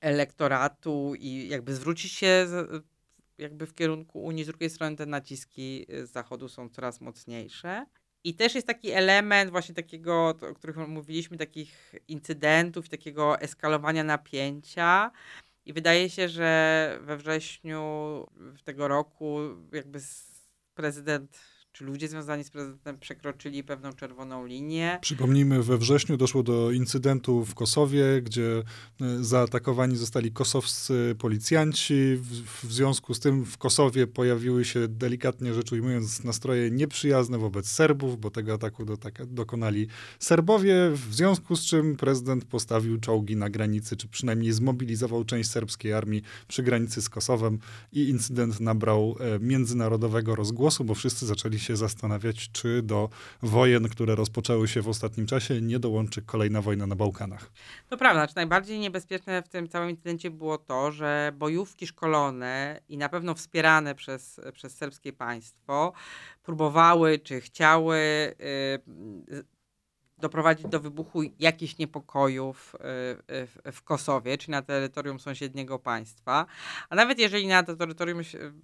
elektoratu i jakby zwrócić się jakby w kierunku Unii, z drugiej strony te naciski y, z zachodu są coraz mocniejsze. I też jest taki element właśnie takiego, o których mówiliśmy, takich incydentów, takiego eskalowania napięcia. I wydaje się, że we wrześniu tego roku jakby prezydent czy ludzie związani z prezydentem przekroczyli pewną czerwoną linię. Przypomnijmy, we wrześniu doszło do incydentu w Kosowie, gdzie e, zaatakowani zostali kosowscy policjanci. W, w związku z tym w Kosowie pojawiły się, delikatnie rzecz ujmując, nastroje nieprzyjazne wobec Serbów, bo tego ataku do, tak, dokonali Serbowie, w związku z czym prezydent postawił czołgi na granicy, czy przynajmniej zmobilizował część serbskiej armii przy granicy z Kosowem i incydent nabrał e, międzynarodowego rozgłosu, bo wszyscy zaczęli się zastanawiać, czy do wojen, które rozpoczęły się w ostatnim czasie, nie dołączy kolejna wojna na Bałkanach. To prawda, czy najbardziej niebezpieczne w tym całym incydencie było to, że bojówki szkolone i na pewno wspierane przez, przez serbskie państwo próbowały, czy chciały yy, doprowadzić do wybuchu jakichś niepokojów y, w Kosowie, czy na terytorium sąsiedniego państwa. A nawet jeżeli na terytorium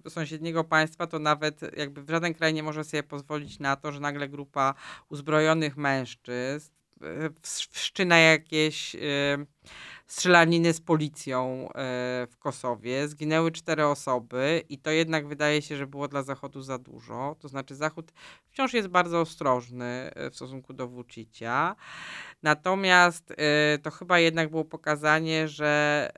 sąsiedniego państwa, to nawet jakby żaden kraj nie może sobie pozwolić na to, że nagle grupa uzbrojonych mężczyzn y, wszczyna jakieś y, strzelaniny z policją e, w Kosowie. Zginęły cztery osoby i to jednak wydaje się, że było dla Zachodu za dużo. To znaczy Zachód wciąż jest bardzo ostrożny e, w stosunku do Vucicia. Natomiast e, to chyba jednak było pokazanie, że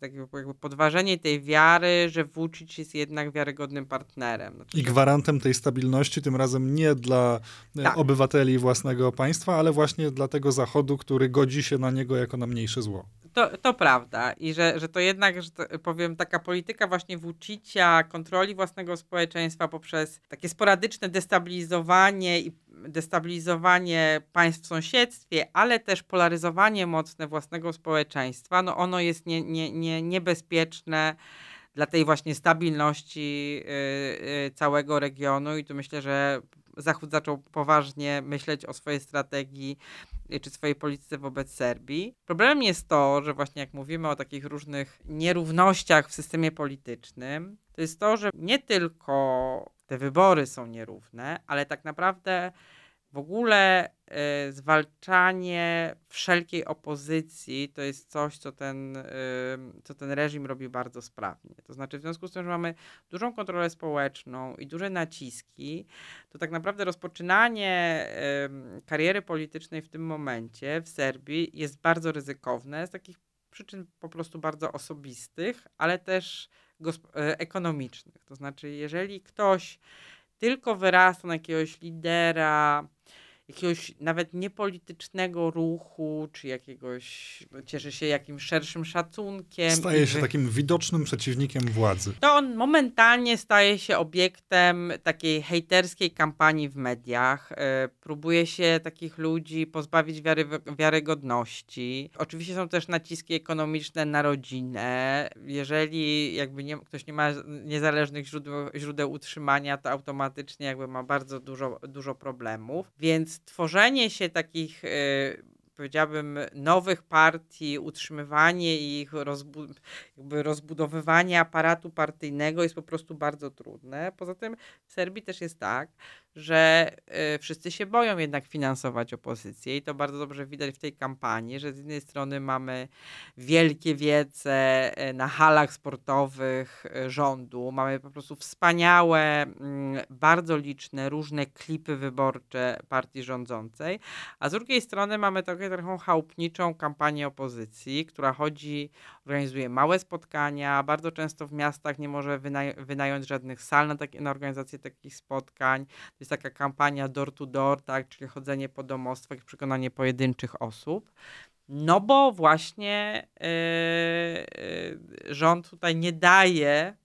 tak jakby podważenie tej wiary, że Vucic jest jednak wiarygodnym partnerem. Znaczy, I gwarantem tej stabilności, tym razem nie dla tak. obywateli własnego państwa, ale właśnie dla tego Zachodu, który godzi się na niego jako na mniejsze zło. To, to prawda. I że, że to jednak, że to, powiem, taka polityka właśnie Vucicia, kontroli własnego społeczeństwa poprzez takie sporadyczne destabilizowanie i destabilizowanie państw w sąsiedztwie, ale też polaryzowanie mocne własnego społeczeństwa, no ono jest nie, nie, nie, niebezpieczne dla tej właśnie stabilności yy, yy, całego regionu i tu myślę, że Zachód zaczął poważnie myśleć o swojej strategii y, czy swojej polityce wobec Serbii. Problemem jest to, że właśnie jak mówimy o takich różnych nierównościach w systemie politycznym, to jest to, że nie tylko te wybory są nierówne, ale tak naprawdę w ogóle zwalczanie wszelkiej opozycji to jest coś, co ten, co ten reżim robi bardzo sprawnie. To znaczy, w związku z tym, że mamy dużą kontrolę społeczną i duże naciski, to tak naprawdę rozpoczynanie kariery politycznej w tym momencie w Serbii jest bardzo ryzykowne z takich przyczyn po prostu bardzo osobistych, ale też ekonomicznych. To znaczy, jeżeli ktoś tylko wyrasta na jakiegoś lidera, jakiegoś nawet niepolitycznego ruchu, czy jakiegoś, no, cieszy się jakimś szerszym szacunkiem. Staje się takim widocznym przeciwnikiem władzy. To on momentalnie staje się obiektem takiej hejterskiej kampanii w mediach. E, próbuje się takich ludzi pozbawić wiary, wiarygodności. Oczywiście są też naciski ekonomiczne na rodzinę. Jeżeli jakby nie, ktoś nie ma niezależnych źródeł, źródeł utrzymania, to automatycznie jakby ma bardzo dużo, dużo problemów. Więc tworzenie się takich, e, powiedziałbym, nowych partii, utrzymywanie ich, rozbu jakby rozbudowywanie aparatu partyjnego jest po prostu bardzo trudne. Poza tym w Serbii też jest tak, że y, wszyscy się boją jednak finansować opozycję i to bardzo dobrze widać w tej kampanii, że z jednej strony mamy wielkie wiece y, na halach sportowych y, rządu, mamy po prostu wspaniałe, y, bardzo liczne różne klipy wyborcze partii rządzącej, a z drugiej strony mamy trochę taką chałupniczą kampanię opozycji, która chodzi, organizuje małe spotkania, bardzo często w miastach nie może wynaj wynająć żadnych sal na, takie, na organizację takich spotkań jest taka kampania door to door, tak, czyli chodzenie po domostwach i przekonanie pojedynczych osób. No bo właśnie yy, rząd tutaj nie daje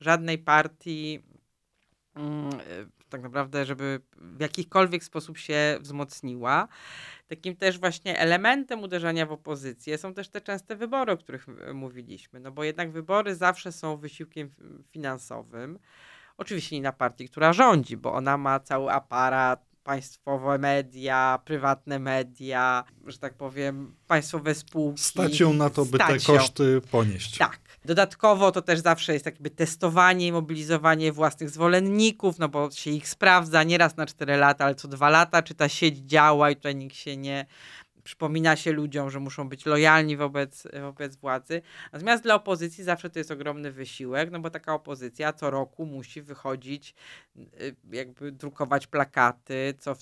żadnej partii yy, tak naprawdę, żeby w jakikolwiek sposób się wzmocniła. Takim też właśnie elementem uderzania w opozycję są też te częste wybory, o których mówiliśmy. No bo jednak wybory zawsze są wysiłkiem finansowym. Oczywiście nie na partii, która rządzi, bo ona ma cały aparat, państwowe media, prywatne media, że tak powiem, państwowe spółki. Stać ją na to, by te koszty ponieść. Tak. Dodatkowo to też zawsze jest jakby testowanie i mobilizowanie własnych zwolenników, no bo się ich sprawdza nie raz na 4 lata, ale co dwa lata, czy ta sieć działa i tutaj nikt się nie, przypomina się ludziom, że muszą być lojalni wobec, wobec władzy. Natomiast dla opozycji zawsze to jest ogromny wysiłek, no bo taka opozycja co roku musi wychodzić, y, jakby drukować plakaty, co,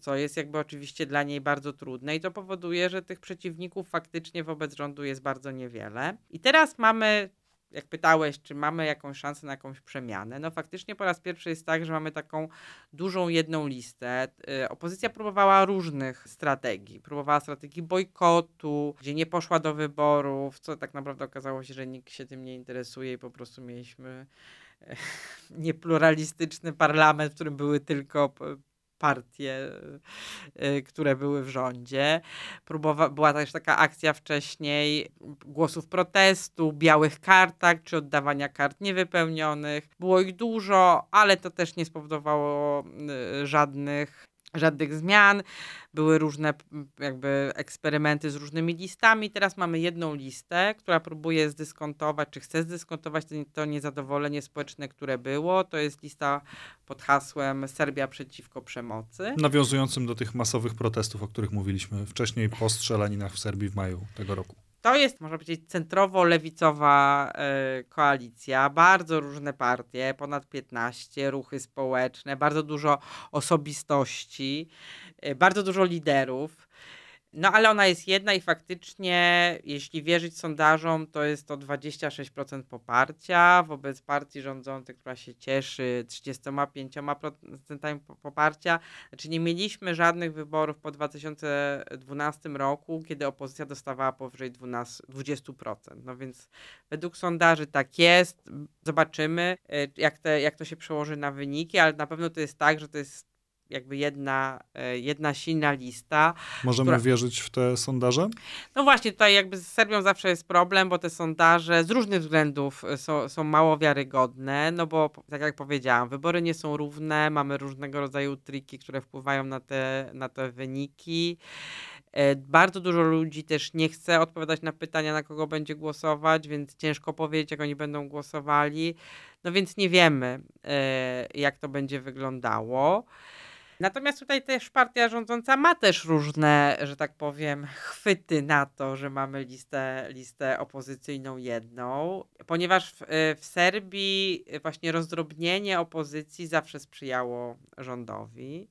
co jest jakby oczywiście dla niej bardzo trudne i to powoduje, że tych przeciwników faktycznie wobec rządu jest bardzo niewiele. I teraz mamy jak pytałeś, czy mamy jakąś szansę na jakąś przemianę, no faktycznie po raz pierwszy jest tak, że mamy taką dużą jedną listę. Y, opozycja próbowała różnych strategii. Próbowała strategii bojkotu, gdzie nie poszła do wyborów, co tak naprawdę okazało się, że nikt się tym nie interesuje i po prostu mieliśmy e, niepluralistyczny parlament, w którym były tylko partie, y, które były w rządzie. Próbowa była też taka akcja wcześniej głosów protestu, białych kartek, czy oddawania kart niewypełnionych. Było ich dużo, ale to też nie spowodowało y, żadnych żadnych zmian, były różne jakby eksperymenty z różnymi listami. Teraz mamy jedną listę, która próbuje zdyskontować, czy chce zdyskontować to niezadowolenie społeczne, które było. To jest lista pod hasłem Serbia przeciwko przemocy. Nawiązującym do tych masowych protestów, o których mówiliśmy wcześniej po strzelaninach w Serbii w maju tego roku. To jest, można powiedzieć, centrowo-lewicowa y, koalicja. Bardzo różne partie, ponad 15, ruchy społeczne, bardzo dużo osobistości, y, bardzo dużo liderów. No ale ona jest jedna i faktycznie, jeśli wierzyć sondażom, to jest to 26% poparcia wobec partii rządzącej, która się cieszy 35% po- poparcia. Znaczy nie mieliśmy żadnych wyborów po 2012 roku, kiedy opozycja dostawała powyżej 12, 20%. No więc według sondaży tak jest. Zobaczymy, e, jak, te, jak to się przełoży na wyniki, ale na pewno to jest tak, że to jest jakby jedna, e, jedna silna lista. Możemy Która- wierzyć w te sondaże? No właśnie, tutaj jakby z Serbią zawsze jest problem, bo te sondaże z różnych względów y, są, są mało wiarygodne, no bo tak jak powiedziałam, wybory nie są równe, mamy różnego rodzaju triki, które wpływają na te, na te wyniki. E, Bardzo dużo ludzi też nie chce odpowiadać na pytania, na kogo będzie głosować, więc ciężko powiedzieć, jak oni będą głosowali. No więc nie wiemy, e, jak to będzie wyglądało. Natomiast tutaj też partia rządząca ma też różne, że tak powiem, chwyty na to, że mamy listę, listę opozycyjną jedną, ponieważ w, w Serbii właśnie rozdrobnienie opozycji zawsze sprzyjało rządowi.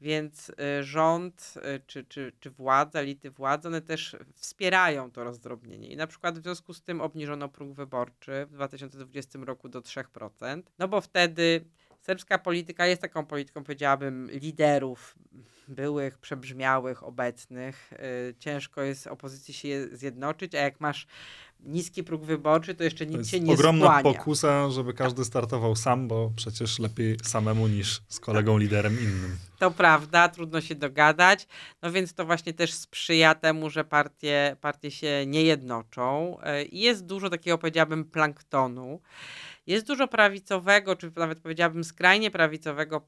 Więc y, rząd y, czy, czy, czy władza, elity władzy, one też wspierają to rozdrobnienie. I na przykład w związku z tym obniżono próg wyborczy w 2020 roku do 3%. No bo wtedy serbska polityka jest taką polityką, powiedziałabym, liderów byłych, przebrzmiałych, obecnych. Y, Ciężko jest opozycji się zjednoczyć, a jak masz niski próg wyborczy, to jeszcze To nic jest się nie ogromna skłania. pokusa, żeby każdy startował sam, bo przecież lepiej samemu niż z kolegą liderem innym. To prawda, trudno się dogadać. No więc to właśnie też sprzyja temu, że partie, partie się nie jednoczą. E, I jest dużo takiego, powiedziałabym, planktonu. Jest dużo prawicowego, czy nawet powiedziałabym skrajnie prawicowego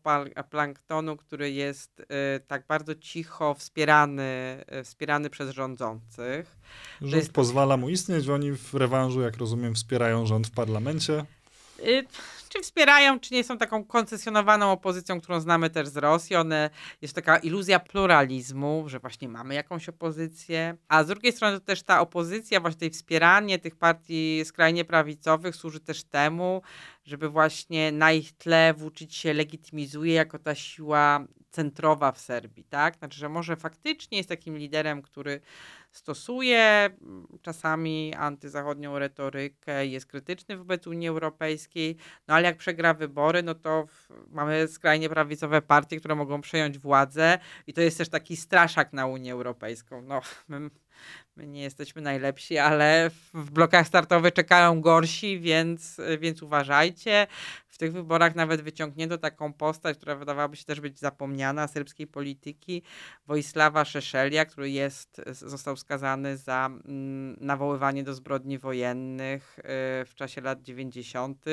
planktonu, który jest e, tak bardzo cicho wspierany, e, wspierany przez rządzących. Rząd jest- pozwala mu istnieć, oni w rewanżu, jak rozumiem, wspierają rząd w parlamencie. Y, Czy wspierają, czy nie są taką koncesjonowaną opozycją, którą znamy też z Rosji. One, jest taka iluzja pluralizmu, że właśnie mamy jakąś opozycję. A z drugiej strony to też ta opozycja, właśnie wspieranie tych partii skrajnie prawicowych służy też temu, żeby właśnie na ich tle Vučić się legitymizuje jako ta siła centrowa w Serbii, tak? Znaczy, że może faktycznie jest takim liderem, który stosuje mm, czasami antyzachodnią retorykę, jest krytyczny wobec Unii Europejskiej, no ale jak przegra wybory, no to mamy skrajnie prawicowe partie, które mogą przejąć władzę i to jest też taki straszak na Unię Europejską. No, my, my nie jesteśmy najlepsi, ale w, blokach startowych czekają gorsi, więc, więc uważajcie. W tych wyborach nawet wyciągnięto taką postać, która wydawałaby się też być zapomniana serbskiej polityki, Wojslawa Szeszelia, który jest, został skazany za mm, nawoływanie do zbrodni wojennych y, w czasie lat 90.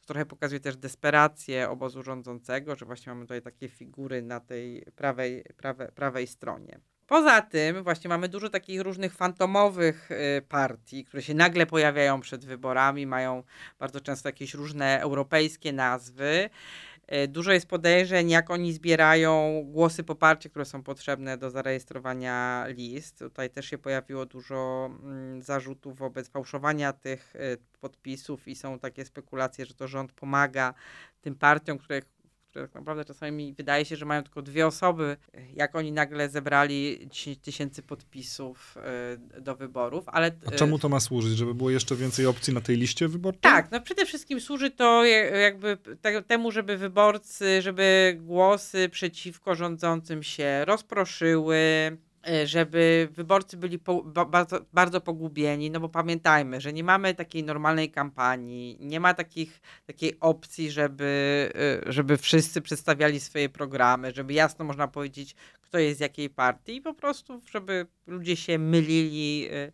To trochę pokazuje też desperację obozu rządzącego, że właśnie mamy tutaj takie figury na tej prawej, prawej, prawej stronie. Poza tym właśnie mamy dużo takich różnych fantomowych y, partii, które się nagle pojawiają przed wyborami, mają bardzo często jakieś różne europejskie nazwy. Y, Dużo jest podejrzeń, jak oni zbierają głosy poparcia, które są potrzebne do zarejestrowania list. Tutaj też się pojawiło dużo mm, zarzutów wobec fałszowania tych y, podpisów i są takie spekulacje, że to rząd pomaga tym partiom, które, które tak naprawdę czasami wydaje się, że mają tylko dwie osoby. Jak oni nagle zebrali 10 tysięcy podpisów y, do wyborów, ale... A y, czemu to ma służyć? Żeby było jeszcze więcej opcji na tej liście wyborczej? tak, no przede wszystkim służy to jakby te, temu, żeby wyborcy, żeby głosy przeciwko rządzącym się rozproszyły, e, żeby wyborcy byli po, ba, bardzo, bardzo pogubieni, no bo pamiętajmy, że nie mamy takiej normalnej kampanii, nie ma takich, takiej opcji, żeby, e, żeby wszyscy przedstawiali swoje programy, żeby jasno można powiedzieć, kto jest z jakiej partii i po prostu, żeby ludzie się mylili. e,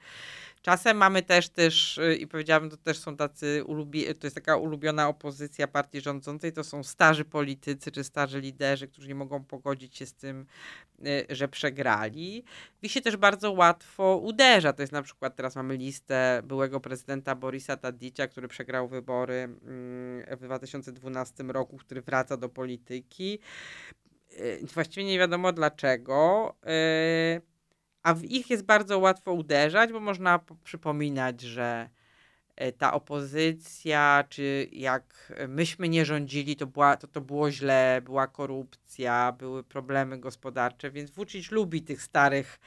Czasem mamy też też, y, i powiedziałabym, to też są tacy, ulubie, to jest taka ulubiona opozycja partii rządzącej, to są starzy politycy czy starzy liderzy, którzy nie mogą pogodzić się z tym, y, że przegrali. Ich się też bardzo łatwo uderza. To jest na przykład, teraz mamy listę byłego prezydenta Borisa Tadicia, który przegrał wybory mm, w 2012 roku, który wraca do polityki. Y, Właściwie nie wiadomo dlaczego. A w ich jest bardzo łatwo uderzać, bo można po- przypominać, że e, ta opozycja, czy jak myśmy nie rządzili, to, była, to, to było źle, była korupcja, były problemy gospodarcze, więc Vučić lubi tych starych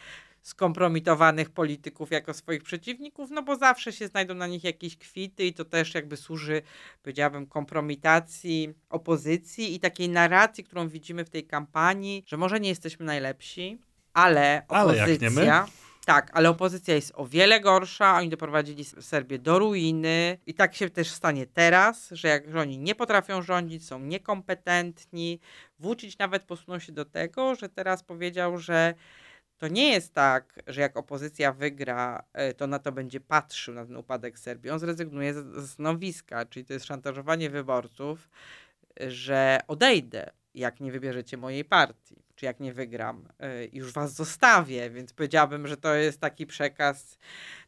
skompromitowanych polityków jako swoich przeciwników, no bo zawsze się znajdą na nich jakieś kwity i to też jakby służy, powiedziałabym, kompromitacji opozycji i takiej narracji, którą widzimy w tej kampanii, że może nie jesteśmy najlepsi, ale Ale opozycja... my? Tak, ale opozycja jest o wiele gorsza. Oni doprowadzili Serbię do ruiny. I tak się też stanie teraz, że jak oni nie potrafią rządzić, są niekompetentni. Włóczyć nawet posunął się do tego, że teraz powiedział, że to nie jest tak, że jak opozycja wygra, e, to na to będzie patrzył, na ten upadek Serbii. On zrezygnuje ze stanowiska, czyli to jest szantażowanie wyborców, e, że odejdę, jak nie wybierzecie mojej partii, czy jak nie wygram, i już was zostawię, więc powiedziałabym, że to jest taki przekaz.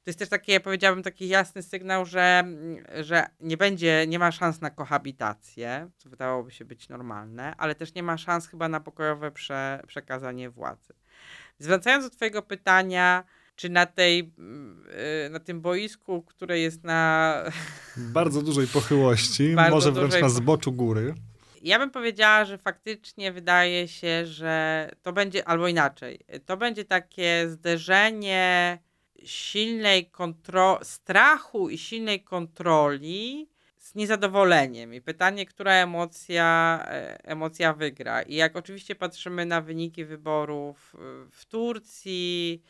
To jest też taki, powiedziałabym, taki jasny sygnał, że, mm, że nie będzie, nie ma szans na kohabitację, co wydawałoby się być normalne, ale też nie ma szans chyba na pokojowe prze, przekazanie władzy. Zwracając do Twojego pytania, czy na, tej, y, na tym boisku, które jest na. Bardzo dużej pochyłości, Bardzo może wręcz na zboczu góry. Ja bym powiedziała, że faktycznie wydaje się, że to będzie, albo inaczej, to będzie takie zderzenie silnej kontro- strachu i silnej kontroli z niezadowoleniem. I pytanie, która emocja, e, emocja wygra. I jak oczywiście patrzymy na wyniki wyborów y, w Turcji,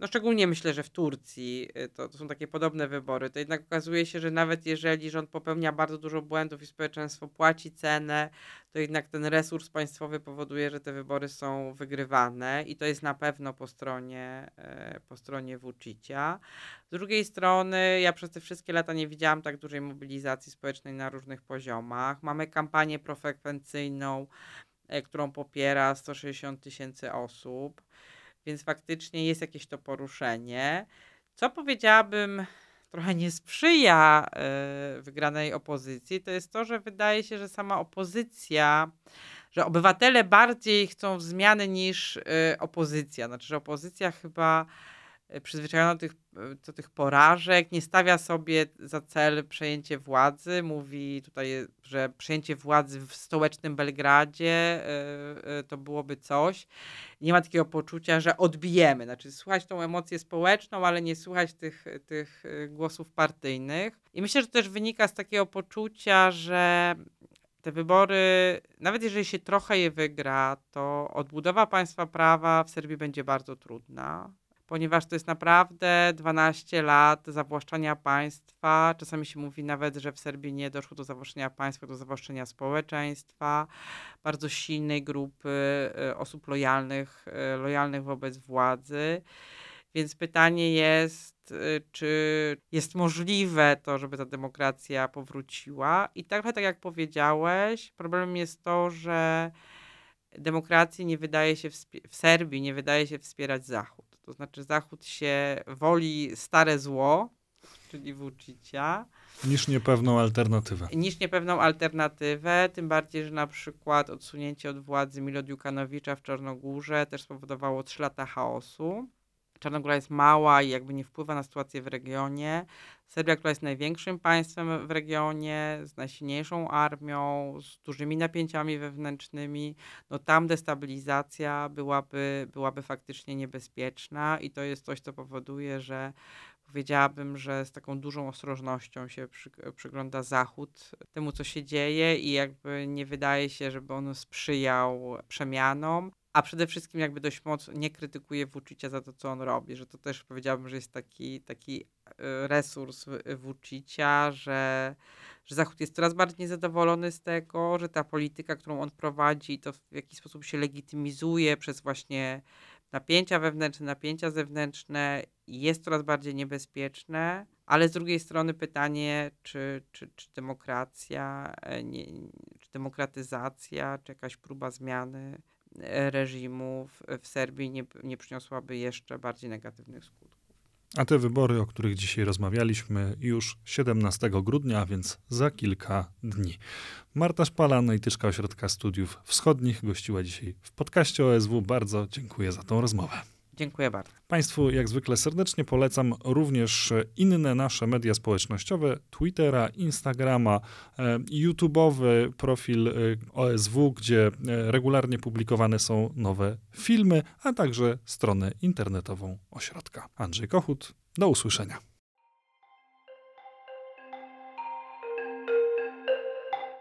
no szczególnie myślę, że w Turcji y, to, to są takie podobne wybory, to jednak okazuje się, że nawet jeżeli rząd popełnia bardzo dużo błędów i społeczeństwo płaci cenę, to jednak ten resurs państwowy powoduje, że te wybory są wygrywane i to jest na pewno po stronie, e, po stronie Vučića. Z drugiej strony, ja przez te wszystkie lata nie widziałam tak dużej mobilizacji społecznej na różnych poziomach. Mamy kampanię profrekwencyjną, e, którą popiera 160 tysięcy osób, więc faktycznie jest jakieś to poruszenie. Co powiedziałabym trochę nie sprzyja e, wygranej opozycji, to jest to, że wydaje się, że sama opozycja, że obywatele bardziej chcą zmiany niż e, opozycja. Znaczy, że opozycja chyba przyzwyczajona do tych, e, do tych porażek, nie stawia sobie za cel przejęcie władzy. Mówi tutaj, że przejęcie władzy w stołecznym Belgradzie e, e, to byłoby coś. Nie ma takiego poczucia, że odbijemy. Znaczy, słuchać tą emocję społeczną, ale nie słuchać tych, tych e, głosów partyjnych. I myślę, że to też wynika z takiego poczucia, że te wybory, nawet jeżeli się trochę je wygra, to odbudowa państwa prawa w Serbii będzie bardzo trudna, ponieważ to jest naprawdę 12 lat zawłaszczania państwa. Czasami się mówi nawet, że w Serbii nie doszło do zawłaszczenia państwa, do zawłaszczenia społeczeństwa, bardzo silnej grupy e, osób lojalnych, e, lojalnych wobec władzy. Więc pytanie jest, y, czy jest możliwe to, żeby ta demokracja powróciła. I trochę tak jak powiedziałeś, problemem jest to, że demokracji nie wydaje się w Serbii nie wydaje się wspierać Zachód. To znaczy Zachód się woli stare zło, czyli Vučića, Niż niepewną alternatywę. niż niepewną alternatywę, tym bardziej, że na przykład odsunięcie od władzy Milo Djukanowicza w Czarnogórze też spowodowało 3 lata chaosu. Czarnogóra jest mała i jakby nie wpływa na sytuację w regionie. Serbia, która jest największym państwem w regionie, z najsilniejszą armią, z dużymi napięciami wewnętrznymi, no tam destabilizacja byłaby, byłaby faktycznie niebezpieczna i to jest coś, co powoduje, że powiedziałabym, że z taką dużą ostrożnością się przy, przygląda Zachód temu, co się dzieje i jakby nie wydaje się, żeby on sprzyjał przemianom. A przede wszystkim jakby dość mocno nie krytykuje Vučića za to, co on robi, że to też powiedziałbym, że jest taki, taki e, resurs Vučića, że, że Zachód jest coraz bardziej niezadowolony z tego, że ta polityka, którą on prowadzi, to w jakiś sposób się legitymizuje przez właśnie napięcia wewnętrzne, napięcia zewnętrzne jest coraz bardziej niebezpieczne, ale z drugiej strony pytanie, czy, czy, czy demokracja, e, nie, czy demokratyzacja, czy jakaś próba zmiany e, reżimu w, w Serbii nie, nie przyniosłaby jeszcze bardziej negatywnych skutków. A te wybory, o których dzisiaj rozmawialiśmy, już 17 grudnia, więc za kilka dni. Marta Szpala, analityczka Ośrodka Studiów Wschodnich, gościła dzisiaj w podcaście OSW. Bardzo dziękuję za tą rozmowę. Dziękuję bardzo. Państwu jak zwykle serdecznie polecam również inne nasze media społecznościowe, Twittera, Instagrama, e, YouTube'owy profil e, OSW, gdzie e, regularnie publikowane są nowe filmy, a także stronę internetową ośrodka. Andrzej Kochut, do usłyszenia.